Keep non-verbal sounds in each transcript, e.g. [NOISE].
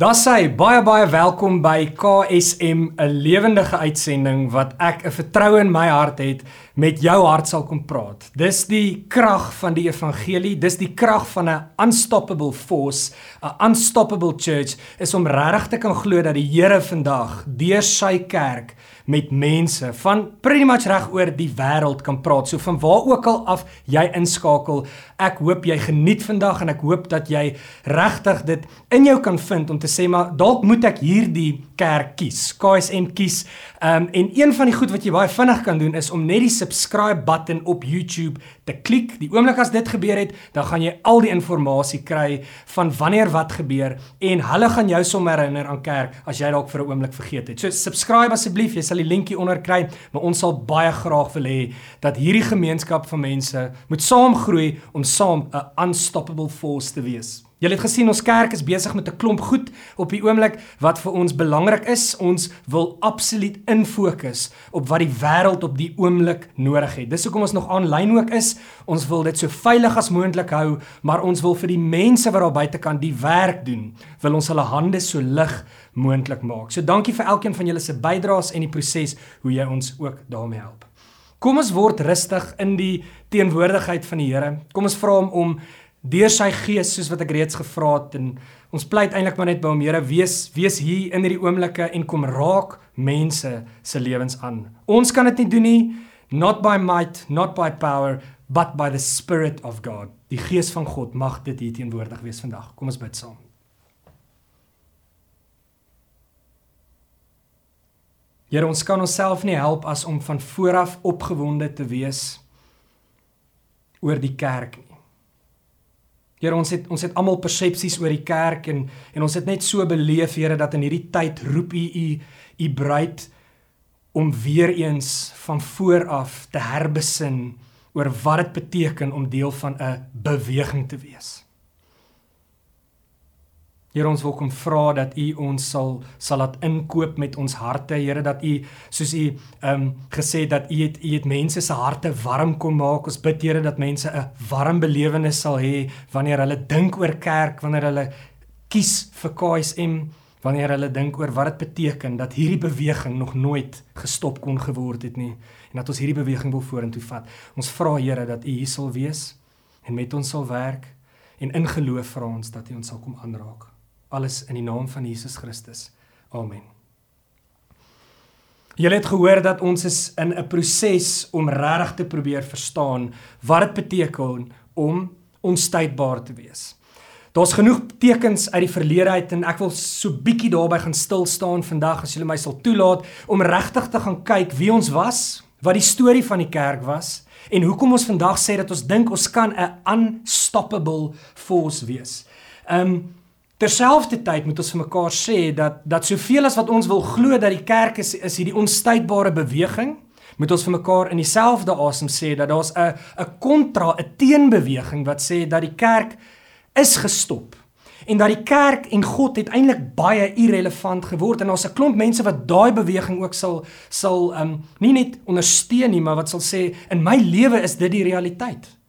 Daar sê baie baie welkom by KSM 'n lewendige uitsending wat ek 'n vertroue in my hart het met jou hart sal kom praat. Dis die krag van die evangelie, dis die krag van 'n unstoppable force, 'n unstoppable church is om regtig te kan glo dat die Here vandag deur sy kerk met mense van pretty much reg oor die wêreld kan praat. So van waar ook al af jy inskakel, ek hoop jy geniet vandag en ek hoop dat jy regtig dit in jou kan vind om te sê maar dalk moet ek hierdie kerk kies. KSM kies. Ehm um, en een van die goed wat jy baie vinnig kan doen is om net die subscribe button op YouTube te klik. Die oomblik as dit gebeur het, dan gaan jy al die inligting kry van wanneer wat gebeur en hulle gaan jou sommer herinner aan kerk as jy dalk vir 'n oomblik vergeet het. So subscribe asseblief, jy sal die linkie onder kry, maar ons sal baie graag wil hê dat hierdie gemeenskap van mense moet saam groei om saam 'n unstoppable force te wees. Julle het gesien ons kerk is besig met 'n klomp goed op die oomblik wat vir ons belangrik is. Ons wil absoluut infokus op wat die wêreld op die oomblik nodig het. Dis hoekom ons nog aanlyn ook is. Ons wil dit so veilig as moontlik hou, maar ons wil vir die mense wat daar buite kan die werk doen, wil ons hulle hande so lig moontlik maak. So dankie vir elkeen van julle se bydraes en die proses hoe jy ons ook daarmee help. Kom ons word rustig in die teenwoordigheid van die Here. Kom ons vra hom om deur sy gees soos wat ek reeds gevra het en ons pleit eintlik maar net by hom Here wees wees hier in hierdie oomblikke en kom raak mense se lewens aan. Ons kan dit nie doen nie not by might not by power but by the spirit of God. Die gees van God mag dit hier teenwoordig wees vandag. Kom ons bid saam. Here ons kan onsself nie help as om van vooraf opgewonde te wees oor die kerk nie. Here ons het ons het almal persepsies oor die kerk en en ons het net so beleef Here dat in hierdie tyd roep U U U bruid om weer eens van voor af te herbesin oor wat dit beteken om deel van 'n beweging te wees. Here ons wil kom vra dat U ons sal sal laat inkoop met ons harte, Here dat U soos U ehm um, gesê dat U het U het mense se harte warm kom maak. Ons bid Here dat mense 'n warm belewenis sal hê wanneer hulle dink oor kerk, wanneer hulle kies vir KSM, wanneer hulle dink oor wat dit beteken dat hierdie beweging nog nooit gestop kon geword het nie en dat ons hierdie beweging wil vorentoe vat. Ons vra Here dat U hier sal wees en met ons sal werk en in geloof vra ons dat U ons sal kom aanraak alles in die naam van Jesus Christus. Amen. Julle het gehoor dat ons is in 'n proses om regtig te probeer verstaan wat dit beteken om onstuitbaar te wees. Daar's genoeg tekens uit die verlede uit en ek wil so bietjie daarby gaan stil staan vandag as julle my sal toelaat om regtig te gaan kyk wie ons was, wat die storie van die kerk was en hoekom ons vandag sê dat ons dink ons kan 'n unstoppable force wees. Um Terselfdertyd moet ons vir mekaar sê dat dat soveel as wat ons wil glo dat die kerk is is hierdie onstuitbare beweging, moet ons vir mekaar in dieselfde asem sê dat daar's 'n 'n kontra, 'n teenbeweging wat sê dat die kerk is gestop en dat die kerk en God het eintlik baie irrelevant geword en daar's 'n klomp mense wat daai beweging ook sal sal um nie net ondersteun nie, maar wat sal sê in my lewe is dit die realiteit.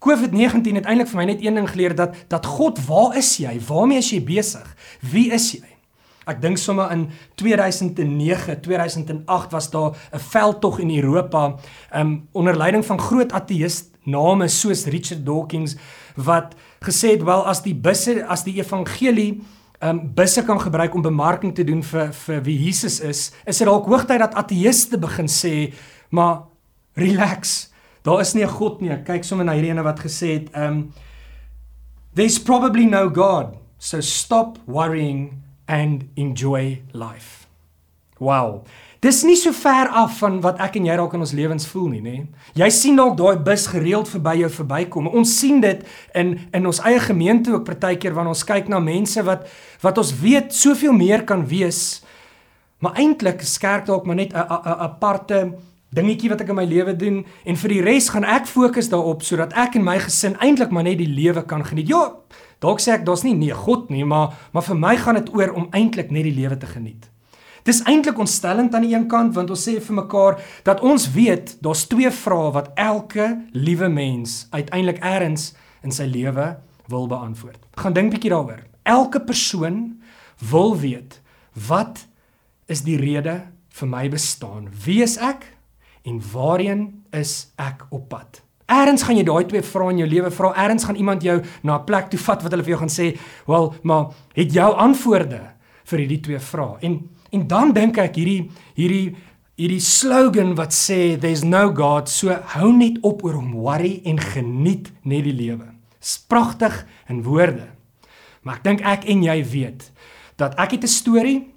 COVID-19 het eintlik vir my net een ding geleer dat dat God, waar is jy? Waarmee is jy besig? Wie is jy? Ek dink sommer in 2009, 2008 was daar 'n veldtog in Europa um onder leiding van groot ateïst name soos Richard Dawkins wat gesê het wel as die busse as die evangelie um busse kan gebruik om bemarking te doen vir vir wie Jesus is, is dit dalk hoogtyd dat ateïste begin sê, maar relax, Daar is nie 'n God nie. Kyk sommer na hierdie ene wat gesê het, um there's probably no God. So stop worrying and enjoy life. Wow. Dis nie so ver af van wat ek en jy dalk in ons lewens voel nie, nê? Jy sien dalk daai bus gereeld verby jou verbykom. Ons sien dit in in ons eie gemeente ook partykeer wanneer ons kyk na mense wat wat ons weet soveel meer kan wees. Maar eintlik skerp dalk maar net 'n aparte dingetjie wat ek in my lewe doen en vir die res gaan ek fokus daarop sodat ek en my gesin eintlik maar net die lewe kan geniet. Ja, dalk sê ek daar's nie nee God nie, maar maar vir my gaan dit oor om eintlik net die lewe te geniet. Dis eintlik ontstellend aan die een kant want ons sê vir mekaar dat ons weet daar's twee vrae wat elke liewe mens uiteindelik eers in sy lewe wil beantwoord. Gaan dink bietjie daaroor. Elke persoon wil weet wat is die rede vir my bestaan? Wie is ek en waarheen is ek op pad? Eerens gaan jy daai twee vrae in jou lewe vra. Eerens gaan iemand jou na 'n plek toe vat wat hulle vir jou gaan sê, "Wel, maar het jou antwoorde vir hierdie twee vrae?" En en dan dink ek hierdie hierdie hierdie slogan wat sê there's no god, so hou net op oor om worry en geniet net die lewe. Dis pragtig in woorde. Maar ek dink ek en jy weet dat ek het 'n storie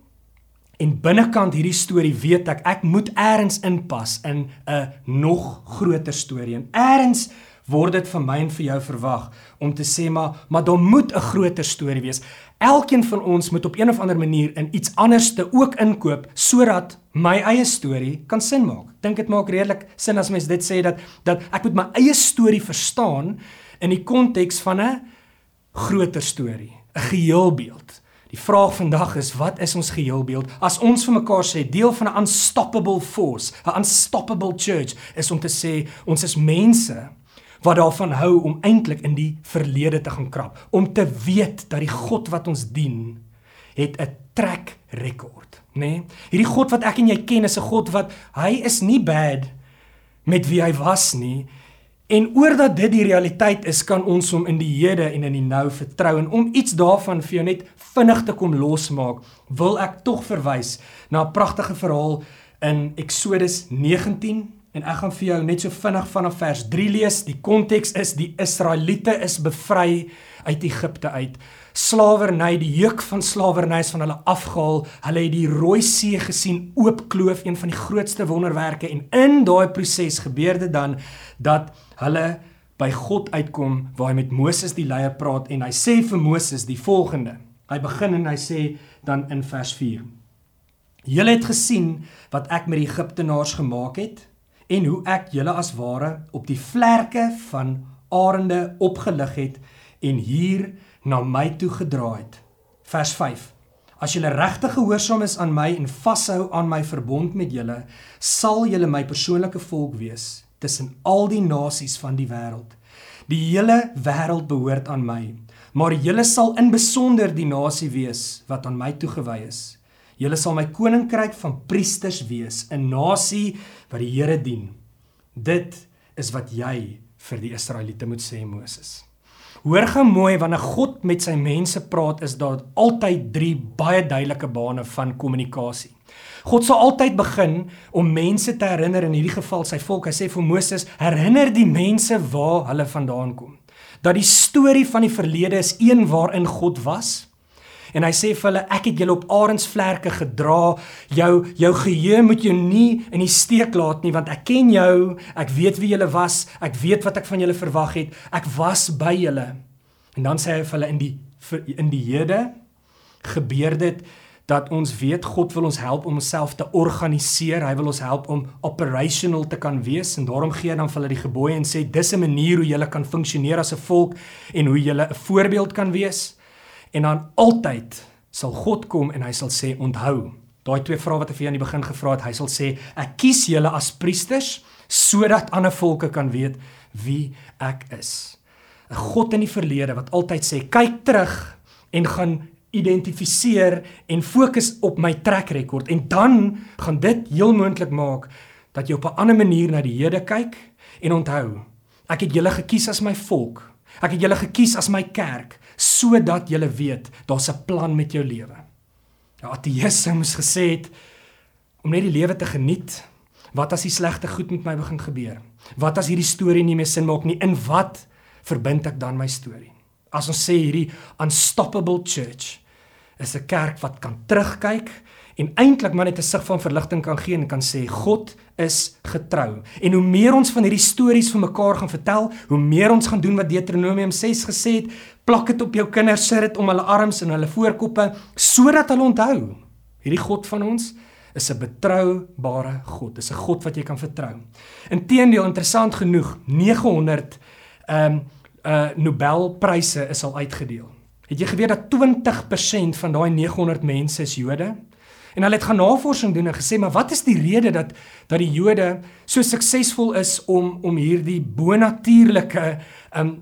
en binnekant hierdie storie weet ek ek moet eers inpas in 'n nog groter storie. En eers word dit van my en vir jou verwag om te sê maar maar daar moet 'n groter storie wees. Elkeen van ons moet op een of ander manier in iets anders te ook inkoop sodat my eie storie kan sin maak. Dink dit maak redelik sin as mens dit sê dat dat ek moet my eie storie verstaan in die konteks van 'n groter storie, 'n geheelbeeld. Die vraag vandag is wat is ons geheelbeeld? As ons vir mekaar sê deel van 'n unstoppable force, 'n unstoppable church is om te sê ons is mense wat daarvan hou om eintlik in die verlede te gaan krap, om te weet dat die God wat ons dien het 'n trek rekord, nê? Nee? Hierdie God wat ek en jy ken is 'n God wat hy is nie bad met wie hy was nie. En oordat dit die realiteit is, kan ons hom in die hede en in die nou vertrou en om iets daarvan vir jou net vinnig te kom losmaak, wil ek tog verwys na 'n pragtige verhaal in Eksodus 19 en ek gaan vir jou net so vinnig vanaf vers 3 lees. Die konteks is die Israeliete is bevry uit Egipte uit. Slawerny, die juk van slawerny is van hulle afgehaal. Hulle het die Rooi See gesien oopkloof, een van die grootste wonderwerke en in daai proses gebeur dit dan dat hulle by God uitkom waar hy met Moses die leier praat en hy sê vir Moses die volgende. Hy begin en hy sê dan in vers 4. Julle het gesien wat ek met die Egiptenaars gemaak het en hoe ek julle as ware op die vlerke van arende opgelig het en hier na my toe gedra het. Vers 5. As julle regtig gehoorsaam is aan my en vashou aan my verbond met julle, sal julle my persoonlike volk wees tussen al die nasies van die wêreld. Die hele wêreld behoort aan my, maar julle sal in besonder die nasie wees wat aan my toegewy is. Julle sal my koninkryk van priesters wees, 'n nasie wat die Here dien. Dit is wat jy vir die Israeliete moet sê, Moses. Hoor gou mooi wanneer God met sy mense praat, is daar altyd drie baie duidelike bane van kommunikasie. God sal altyd begin om mense te herinner in hierdie geval sy volk. Hy sê vir Moses: "Herinner die mense waar hulle vandaan kom. Dat die storie van die verlede is een waarin God was." En hy sê vir hulle: "Ek het julle op arensvlerke gedra. Jou jou geheue moet jou nie in die steek laat nie, want ek ken jou. Ek weet wie julle was. Ek weet wat ek van julle verwag het. Ek was by julle." En dan sê hy vir hulle in die in die Hede gebeur dit dat ons weet God wil ons help om onsself te organiseer. Hy wil ons help om operational te kan wees en daarom gee hy dan vir hulle die gebooie en sê dis 'n manier hoe julle kan funksioneer as 'n volk en hoe julle 'n voorbeeld kan wees. En dan altyd sal God kom en hy sal sê onthou. Daai twee vrae wat ek vir jou aan die begin gevra het, hy sal sê ek kies julle as priesters sodat ander volke kan weet wie ek is. 'n God in die verlede wat altyd sê kyk terug en gaan identifiseer en fokus op my trek rekord en dan gaan dit heel moontlik maak dat jy op 'n ander manier na die Here kyk en onthou ek het julle gekies as my volk. Ek het julle gekies as my kerk sodat julle weet daar's 'n plan met jou lewe. Ja ateëse moes gesê het om net die lewe te geniet. Wat as die slegte goed met my begin gebeur? Wat as hierdie storie nie meer sin maak nie? In wat verbind ek dan my storie? As ons sê hierdie unstoppable church is 'n kerk wat kan terugkyk en eintlik maar net 'n sig van verligting kan gee en kan sê God is getrou. En hoe meer ons van hierdie stories vir mekaar gaan vertel, hoe meer ons gaan doen wat Deuteronomium 6 gesê het, plak dit op jou kinders, sit dit om hulle arms en hulle voorkoppe sodat hulle onthou. Hierdie God van ons is 'n betroubare God. Dis 'n God wat jy kan vertrou. Inteendeel interessant genoeg, 900 ehm um, uh Nobelpryse is al uitgedeel. Het jy geweet dat 20% van daai 900 mense is Jode? En hulle het gaan navorsing doen en gesê, maar wat is die rede dat dat die Jode so suksesvol is om om hierdie bonatuurlike um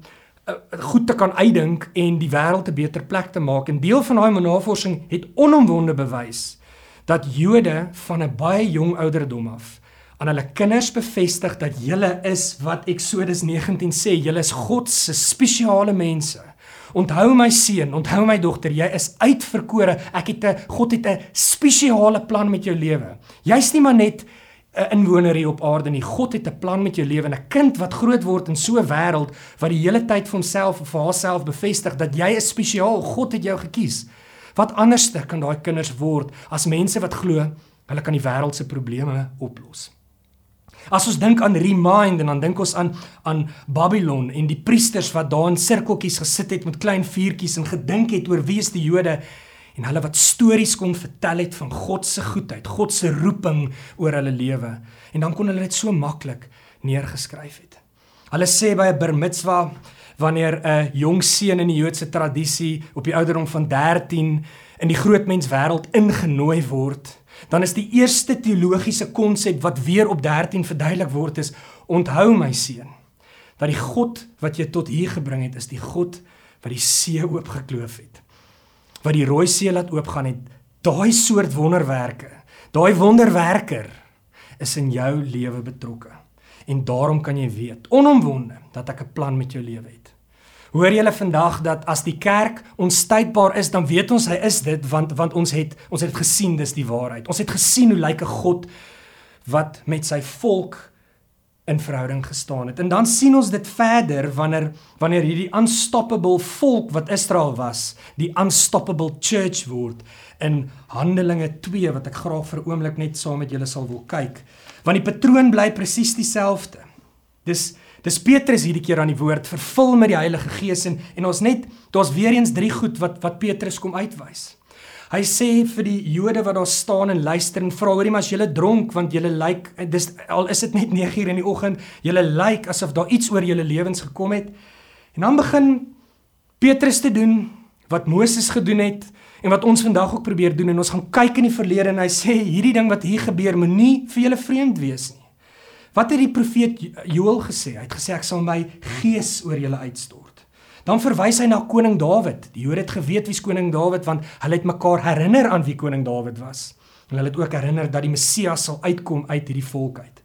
goed te kan uitdink en die wêreld 'n beter plek te maak. En deel van daai navorsing het onomwonde bewys dat Jode van 'n baie jong ouderdom af aan hulle kinders bevestig dat julle is wat Eksodus 19 sê, julle is God se spesiale mense. Onthou my seun, onthou my dogter, jy is uitverkore. Ek het 'n God het 'n spesiale plan met jou lewe. Jy's nie maar net 'n inwoner hier op aarde nie. God het 'n plan met jou lewe en 'n kind wat groot word in so 'n wêreld wat die hele tyd vir homself of vir haarself bevestig dat jy is spesiaal. God het jou gekies. Wat anderste kan daai kinders word as mense wat glo hulle kan die wêreld se probleme oplos? As ons dink aan Remind en dan dink ons aan aan Babylon en die priesters wat daar in sirkeltjies gesit het met klein vuurtjies en gedink het oor wie is die Jode en hulle wat stories kon vertel het van God se goedheid, God se roeping oor hulle lewe. En dan kon hulle dit so maklik neergeskryf het. Hulle sê by 'n bar mitzwa wanneer 'n jong seun in die Joodse tradisie op die ouderdom van 13 in die groot mens wêreld ingenooi word, dan is die eerste teologiese konsep wat weer op 13 verduidelik word is: onthou my seun, dat die God wat jy tot hier gebring het, is die God wat die see oopgekloof het wat die Rooi See laat oopgaan het, daai soort wonderwerke, daai wonderwerker is in jou lewe betrokke. En daarom kan jy weet, onomwonde, dat ek 'n plan met jou lewe het. Hoor julle vandag dat as die kerk onstuitbaar is, dan weet ons hy is dit want want ons het ons het gesien dis die waarheid. Ons het gesien hoe lyk 'n God wat met sy volk in verhouding gestaan het. En dan sien ons dit verder wanneer wanneer hierdie unstoppable volk wat Israel was, die unstoppable church word in Handelinge 2 wat ek graag vir 'n oomblik net saam met julle sal wil kyk. Want die patroon bly presies dieselfde. Dis dis Petrus hierdie keer aan die woord, vervul met die Heilige Gees en en ons net daar's weer eens drie goed wat wat Petrus kom uitwys. Hy sê vir die Jode wat daar staan en luister en vra hoorie maar as julle dronk? Want julle lyk dis al is dit net [LAUGHS] 9uur in die oggend julle lyk asof daar iets oor julle lewens gekom het. En dan begin Petrus te doen wat Moses gedoen het en wat ons vandag ook probeer doen en ons gaan kyk in die verlede en hy sê hierdie ding wat hier gebeur moenie vir julle vreemd wees nie wat het die profeet Joël gesê hy het gesê ek sal my gees oor julle uitstort Dan verwys hy na koning Dawid. Die Jode het geweet wie's koning Dawid want hulle het mekaar herinner aan wie koning Dawid was. En hulle het ook herinner dat die Messias sal uitkom uit hierdie volk uit.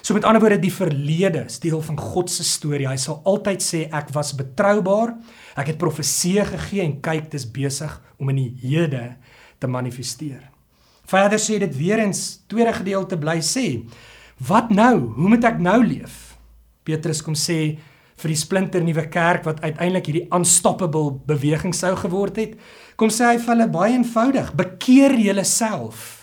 So met ander woorde die verlede is deel van God se storie. Hy sal altyd sê ek was betroubaar. Ek het profeseë gegee en kyk dis besig om in die hede te manifesteer. Verder sê dit weer eens tweede gedeelte bly sê, wat nou? Hoe moet ek nou leef? Petrus kom sê vir die splinter nuwe kerk wat uiteindelik hierdie unstoppable beweging sou geword het, kom sê hy vir hulle baie eenvoudig: bekeer julleself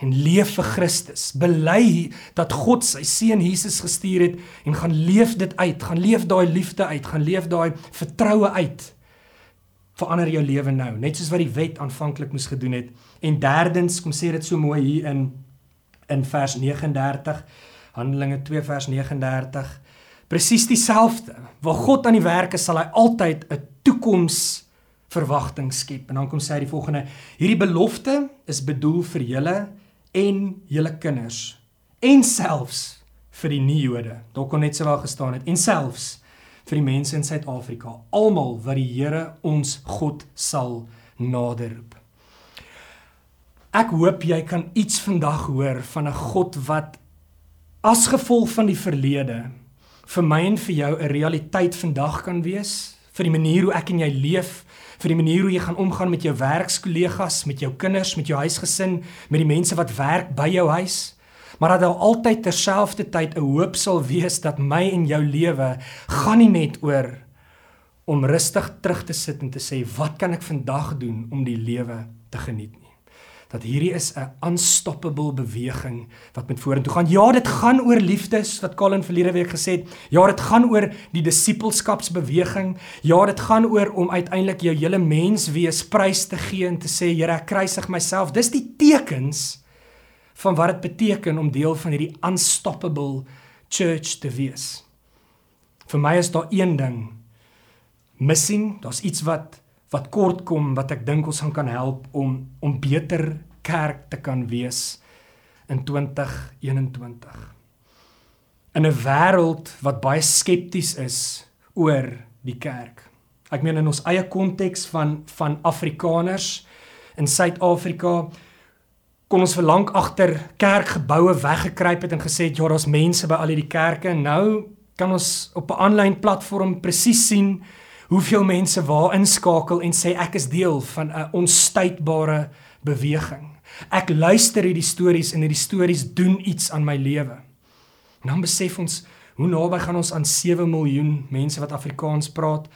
en leef vir Christus. Bely dat God sy seun Jesus gestuur het en gaan leef dit uit, gaan leef daai liefde uit, gaan leef daai vertroue uit. Verander jou lewe nou, net soos wat die wet aanvanklik moes gedoen het. En derdens, kom sê dit so mooi hier in in vers 39 Handelinge 2 vers 39 presies dieselfde. Waar God aan die werk is, sal hy altyd 'n toekoms verwagting skep. En dan kom sê hy die volgende: Hierdie belofte is bedoel vir julle en julle kinders en selfs vir die nie-Jode. Daar kon net sowel gestaan het en selfs vir die mense in Suid-Afrika, almal wat die Here ons God sal naderroep. Ek hoop jy kan iets vandag hoor van 'n God wat as gevolg van die verlede vir my en vir jou 'n realiteit vandag kan wees vir die manier hoe ek en jy leef vir die manier hoe jy gaan omgaan met jou werkskollegas, met jou kinders, met jou huisgesin, met die mense wat werk by jou huis, maar dat daar altyd terselfdertyd 'n hoop sal wees dat my en jou lewe gaan nie net oor om rustig terug te sit en te sê wat kan ek vandag doen om die lewe te geniet dat hierdie is 'n unstoppable beweging wat met vorentoe gaan. Ja, dit gaan oor liefdes wat Colin verlede week gesê het. Ja, dit gaan oor die disippelskapsbeweging. Ja, dit gaan oor om uiteindelik jou hele mens wees prys te gee en te sê, Here, ek kruisig myself. Dis die tekens van wat dit beteken om deel van hierdie unstoppable church te wees. Vir my is daar een ding missing. Daar's iets wat wat kort kom wat ek dink ons gaan kan help om om beter kerk te kan wees in 2021. In 'n wêreld wat baie skepties is oor die kerk. Ek meen in ons eie konteks van van Afrikaners in Suid-Afrika kon ons vir lank agter kerkgeboue weggekruip het en gesê ja, daar's mense by al hierdie kerke. Nou kan ons op 'n aanlyn platform presies sien hoeveel mense waar inskakel en sê ek is deel van 'n onstuitbare beweging. Ek luister hierdie stories en hierdie stories doen iets aan my lewe. En dan besef ons hoe naby gaan ons aan 7 miljoen mense wat Afrikaans praat.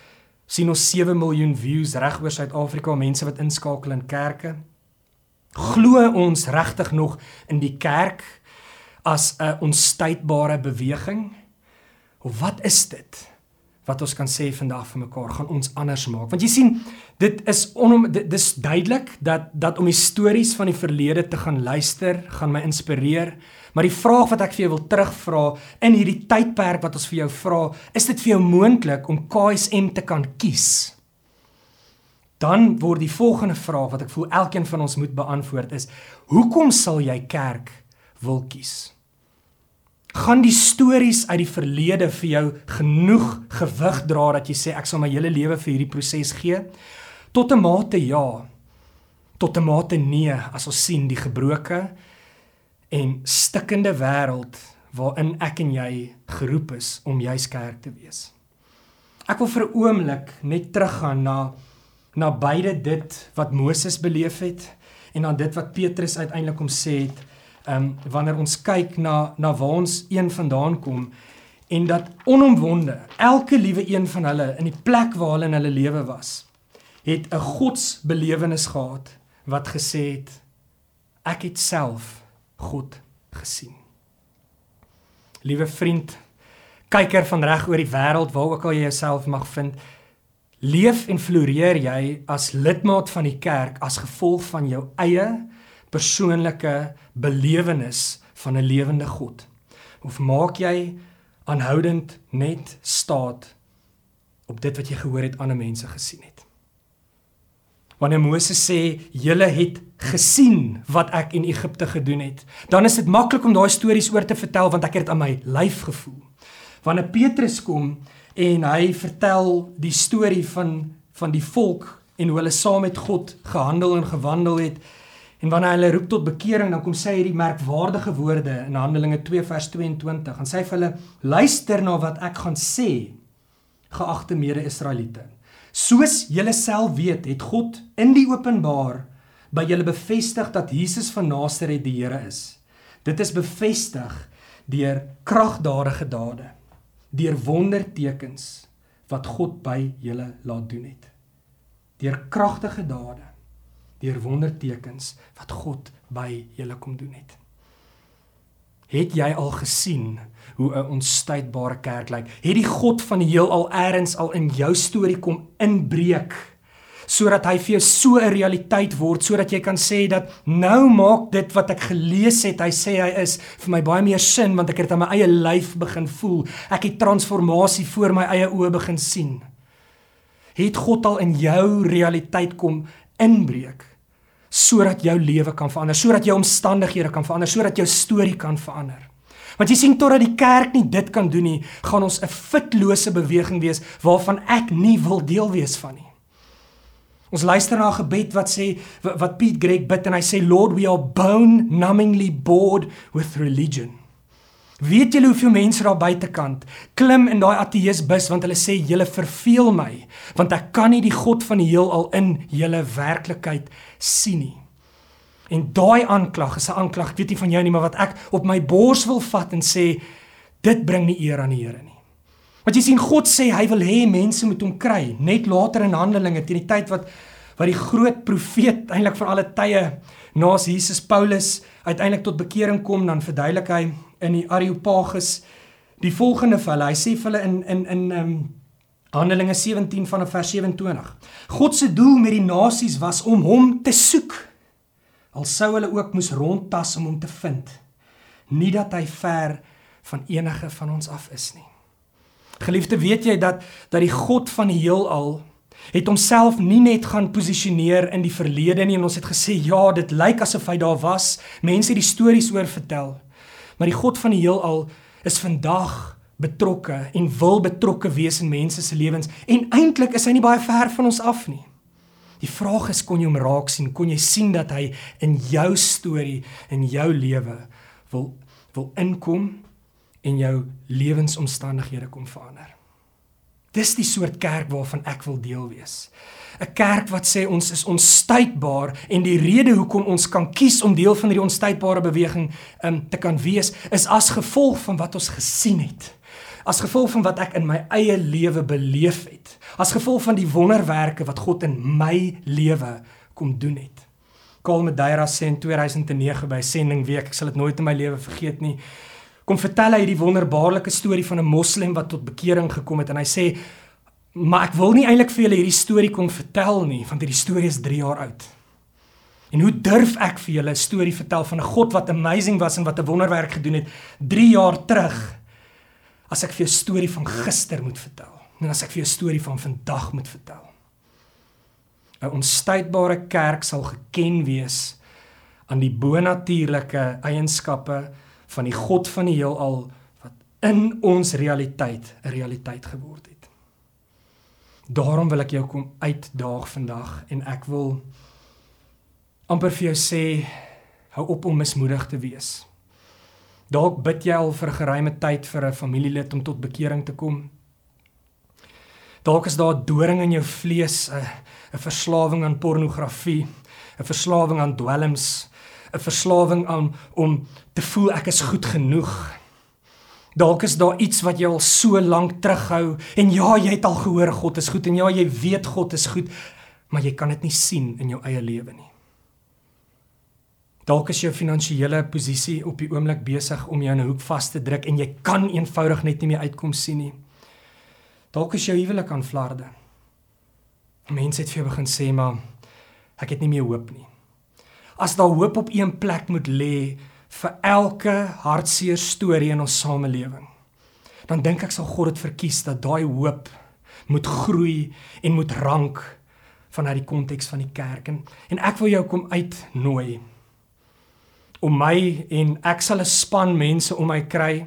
sien ons 7 miljoen views reg oor Suid-Afrika, mense wat inskakel in kerke. Glo ons regtig nog in die kerk as 'n onstuitbare beweging? Of wat is dit? Wat ons kan sê vandag vir mekaar gaan ons anders maak. Want jy sien, dit is onom dit dis duidelik dat dat om stories van die verlede te gaan luister, gaan my inspireer. Maar die vraag wat ek vir jou wil terugvra in hierdie tydperk wat ons vir jou vra, is dit vir jou moontlik om KSM te kan kies? Dan word die volgende vraag wat ek voel elkeen van ons moet beantwoord is: Hoekom sal jy kerk wil kies? Gaan die stories uit die verlede vir jou genoeg gewig dra dat jy sê ek sal my hele lewe vir hierdie proses gee? Tot 'n mate ja. Tot 'n mate nee as ons sien die gebroke en stikkende wêreld waarin ek en jy geroep is om juis kerk te wees. Ek wil vir 'n oomblik net teruggaan na na beide dit wat Moses beleef het en dan dit wat Petrus uiteindelik kom sê het ehm um, wanneer ons kyk na na waar ons een vandaan kom en dat onomwonde elke liewe een van hulle in die plek waar hulle in hulle lewe was het 'n godsbelewenis gehad wat gesê het ek het self God gesien. Liewe vriend, kyker van reg oor die wêreld waar ook al jy jouself mag vind, leef en floreer jy as lidmaat van die kerk as gevolg van jou eie persoonlike belewenis van 'n lewende God? Of maak jy aanhoudend net staat op dit wat jy gehoor het ander mense gesien het? Wanneer Moses sê julle het gesien wat ek in Egipte gedoen het, dan is dit maklik om daai stories oor te vertel want ek het dit aan my lyf gevoel. Wanneer Petrus kom en hy vertel die storie van van die volk en hoe hulle saam met God gehandel en gewandel het, En wanneer hulle roep tot bekering, dan kom sy hierdie merkwaardige woorde in Handelinge 2 vers 22. En sê vir hulle: "Luister na wat ek gaan sê, geagte mede-Israeliete. Soos julle self weet, het God in die openbaar by julle bevestig dat Jesus van Nasaret die Here is. Dit is bevestig deur kragdadige dade, deur wondertekens wat God by julle laat doen het. Deur kragtige dade deur wondertekens wat God by julle kom doen het. Het jy al gesien hoe 'n onstuitbare kerk lyk? Het die God van die heelal eers al in jou storie kom inbreek sodat hy vir jou so 'n realiteit word sodat jy kan sê dat nou maak dit wat ek gelees het, hy sê hy is vir my baie meer sin want ek het dit aan my eie lyf begin voel. Ek het transformasie voor my eie oë begin sien. Het God al in jou realiteit kom inbreek? Sodat jou lewe kan verander, sodat jou omstandighede kan verander, sodat jou storie kan verander. Want jy sien totdat die kerk nie dit kan doen nie, gaan ons 'n fitlose beweging wees waarvan ek nie wil deel wees van nie. Ons luister na 'n gebed wat sê wat Piet Greg bid en hy sê Lord we are bone numbingly bored with religion. Weet julle hoeveel mense daar buitekant klim in daai ateïsbus want hulle sê julle verveel my want ek kan nie die God van die heelal in julle werklikheid sien nie. En daai aanklag is 'n aanklag, ek weet nie van jou nie, maar wat ek op my bors wil vat en sê dit bring nie eer aan die Here nie. Want jy sien God sê hy wil hê mense moet hom kry, net later in Handelinge teen die tyd wat wat die groot profeet eintlik vir alle tye na Jesus Paulus uiteindelik tot bekering kom dan verduidelik hy in die Areopagus die volgende vir hulle. Hy sê vir hulle in in in um Handelinge 17 vanaf vers 27. God se doel met die nasies was om hom te soek. Al sou hulle ook moes rondtas om hom te vind. Nie dat hy ver van enige van ons af is nie. Geliefde, weet jy dat dat die God van die heelal het homself nie net gaan posisioneer in die verlede nie en ons het gesê ja, dit lyk asof hy daar was. Mense het die stories oor vertel. Maar die God van die heelal is vandag betrokke en wil betrokke wees in mense se lewens en eintlik is hy nie baie ver van ons af nie. Die vraag is kon jy hom raak sien? Kon jy sien dat hy in jou storie, in jou lewe wil wil inkom en jou lewensomstandighede kom verander? Dis die soort kerk waarvan ek wil deel wees. 'n Kerk wat sê ons is onstuitbaar en die rede hoekom ons kan kies om deel van hierdie onstuitbare beweging um, te kan wees is as gevolg van wat ons gesien het. As gevolg van wat ek in my eie lewe beleef het. As gevolg van die wonderwerke wat God in my lewe kom doen het. Karl Madeira sê in 2009 by Sending Week, ek sal dit nooit in my lewe vergeet nie kom vertel hy die wonderbaarlike storie van 'n moslem wat tot bekering gekom het en hy sê maar ek wil nie eintlik vir julle hierdie storie kom vertel nie want hierdie storie is 3 jaar oud. En hoe durf ek vir julle 'n storie vertel van 'n God wat amazing was en wat 'n wonderwerk gedoen het 3 jaar terug as ek vir 'n storie van gister moet vertel en as ek vir 'n storie van vandag moet vertel. 'n Onstuitbare kerk sal geken wees aan die bonatuurlike eienskappe van die God van die heelal wat in ons realiteit 'n realiteit geword het. Daarom wil ek jou kom uitdaag vandag en ek wil amper vir jou sê hou op om mismoedig te wees. Dalk bid jy al vir 'n geruime tyd vir 'n familielid om tot bekering te kom. Dalk is daar 'n doring in jou vlees, 'n 'n verslawing aan pornografie, 'n verslawing aan dwelms, 'n verslawing aan om te voel ek is goed genoeg. Dalk is daar iets wat jou al so lank terughou en ja, jy het al gehoor God is goed en ja, jy weet God is goed, maar jy kan dit nie sien in jou eie lewe nie. Dalk is jou finansiële posisie op die oomblik besig om jou in 'n hoek vas te druk en jy kan eenvoudig net nie meer uitkom sien nie. Dalk is jou huwelik aan flarde. Mense het vir jou begin sê maar ek het nie meer hoop nie as daar hoop op een plek moet lê vir elke hartseer storie in ons samelewing. Dan dink ek sal God dit verkies dat daai hoop moet groei en moet rank vanuit die konteks van die kerk en, en ek wil jou kom uitnooi om my en ek sal 'n span mense om my kry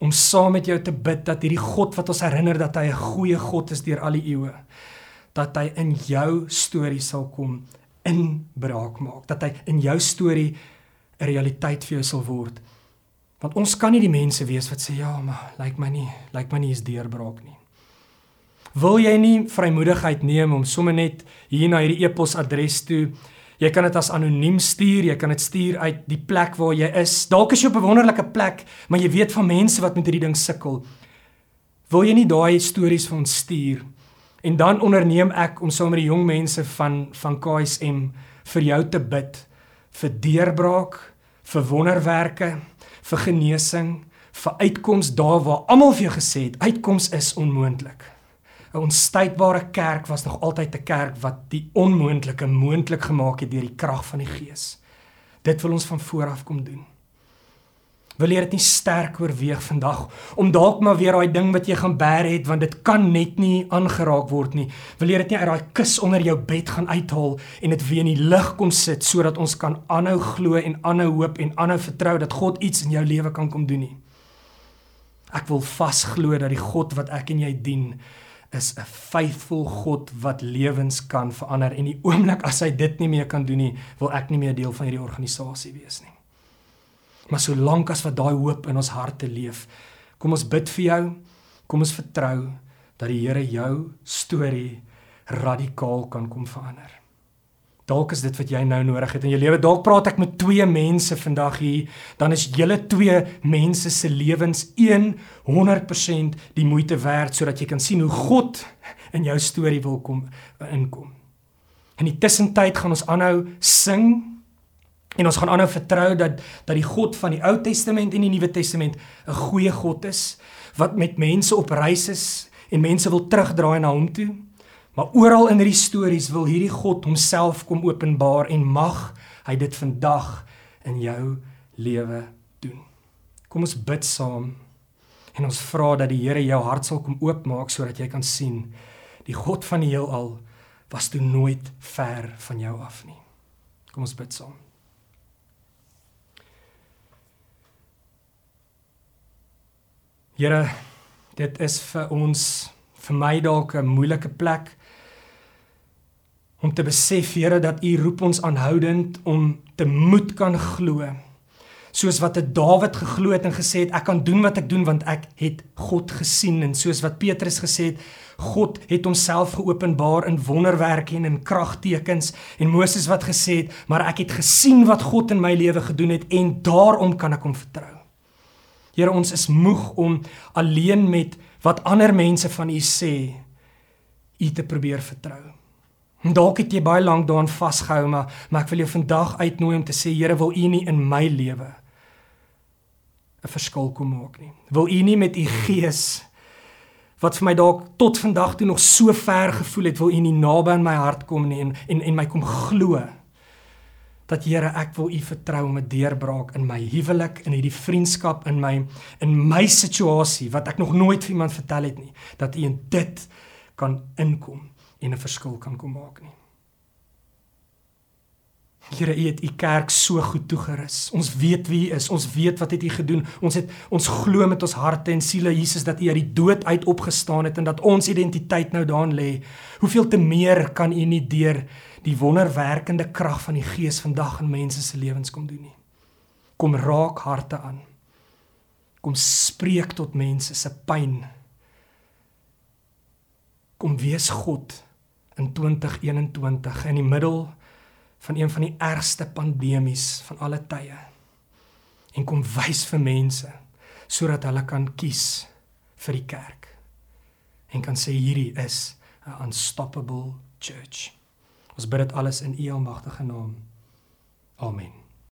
om saam met jou te bid dat hierdie God wat ons herinner dat hy 'n goeie God is deur al die eeue dat hy in jou storie sal kom inbraak maak, dat hy in jou storie 'n realiteit vir jou sal word. Want ons kan nie die mense wees wat sê ja, maar lyk like my nie, lyk like my nie is deurbraak nie. Wil jy nie vrymoedigheid neem om sommer net hier na hierdie e-posadres toe Jy kan dit as anoniem stuur, jy kan dit stuur uit die plek waar jy is. Dalk is jy op 'n wonderlike plek, maar jy weet van mense wat met hierdie ding sukkel. Wil jy nie daai stories vir ons stuur En dan onderneem ek om saam met die jong mense van van KSM vir jou te bid vir deurbraak, vir wonderwerke, vir genesing, vir uitkoms daar waar almal vir jou gesê het uitkoms is onmoontlik. 'n Onstuitbare kerk was nog altyd 'n kerk wat die onmoontlike moontlik gemaak het deur die krag van die Gees. Dit wil ons van voor af kom doen. Wil jy dit nie sterk oorweeg vandag om dalk maar weer daai ding wat jy gaan bær het want dit kan net nie aangeraak word nie. Wil jy dit nie uit daai kus onder jou bed gaan uithaal en dit weer in die lig kom sit sodat ons kan aanhou glo en aanhou hoop en aanhou vertrou dat God iets in jou lewe kan kom doen nie. Ek wil vasglo dat die God wat ek en jy dien is 'n faithful God wat lewens kan verander en die oomblik as hy dit nie meer kan doen nie, wil ek nie meer deel van hierdie organisasie wees nie. Maar solank as wat daai hoop in ons harte leef, kom ons bid vir jou. Kom ons vertrou dat die Here jou storie radikaal kan kom verander. Dalk is dit wat jy nou nodig het in jou lewe. Dalk praat ek met twee mense vandag hier, dan is julle twee mense se lewens 100% die moeite werd sodat jy kan sien hoe God in jou storie wil kom inkom. In die tussentyd gaan ons aanhou sing En ons gaan aanhou vertrou dat dat die God van die Ou Testament en die Nuwe Testament 'n goeie God is wat met mense op reis is en mense wil terugdraai na hom toe. Maar oral in hierdie stories wil hierdie God homself kom openbaar en mag hy dit vandag in jou lewe doen. Kom ons bid saam en ons vra dat die Here jou hart sal kom oopmaak sodat jy kan sien die God van die heelal was toe nooit ver van jou af nie. Kom ons bid saam. Here, Dit is vir ons vir my dalk 'n moeilike plek om te besef Here dat U roep ons aanhoudend om te moed kan glo. Soos wat 'n Dawid geglo het en gesê het ek kan doen wat ek doen want ek het God gesien en soos wat Petrus gesê het God het homself geopenbaar in wonderwerke en in kragtekens en Moses wat gesê het maar ek het gesien wat God in my lewe gedoen het en daarom kan ek hom vertrou. Here ons is moeg om alleen met wat ander mense van U sê U te probeer vertrou. En dalk het jy baie lank daaraan vasgehou, maar maar ek wil jou vandag uitnooi om te sê Here, wil U nie in my lewe 'n verskil kom maak nie. Wil U nie met U Gees wat vir my dalk tot vandag toe nog so ver gevoel het, wil U nie naby aan my hart kom nie en en en my kom glo dat Here, ek wil U vertrou 'n deurbraak in my huwelik, in hierdie vriendskap, in my in my situasie wat ek nog nooit vir iemand vertel het nie, dat U in dit kan inkom en 'n verskil kan kom maak nie. Here, U het U kerk so goed toegerus. Ons weet wie U is. Ons weet wat het U gedoen. Ons het ons glo met ons harte en siele Jesus dat U uit die dood uit opgestaan het en dat ons identiteit nou daarin lê. Hoeveel te meer kan U nie deur die wonderwerkende krag van die Gees vandag in mense se lewens kom doen nie. Kom raak harte aan. Kom spreek tot mense se pyn. Kom wees God in 2021 in die middel van een van die ergste pandemies van alle tye. En kom wys vir mense sodat hulle kan kies vir die kerk. En kan sê hierdie is 'n unstoppable church. Ons bid dit alles in U almagtige naam. Amen.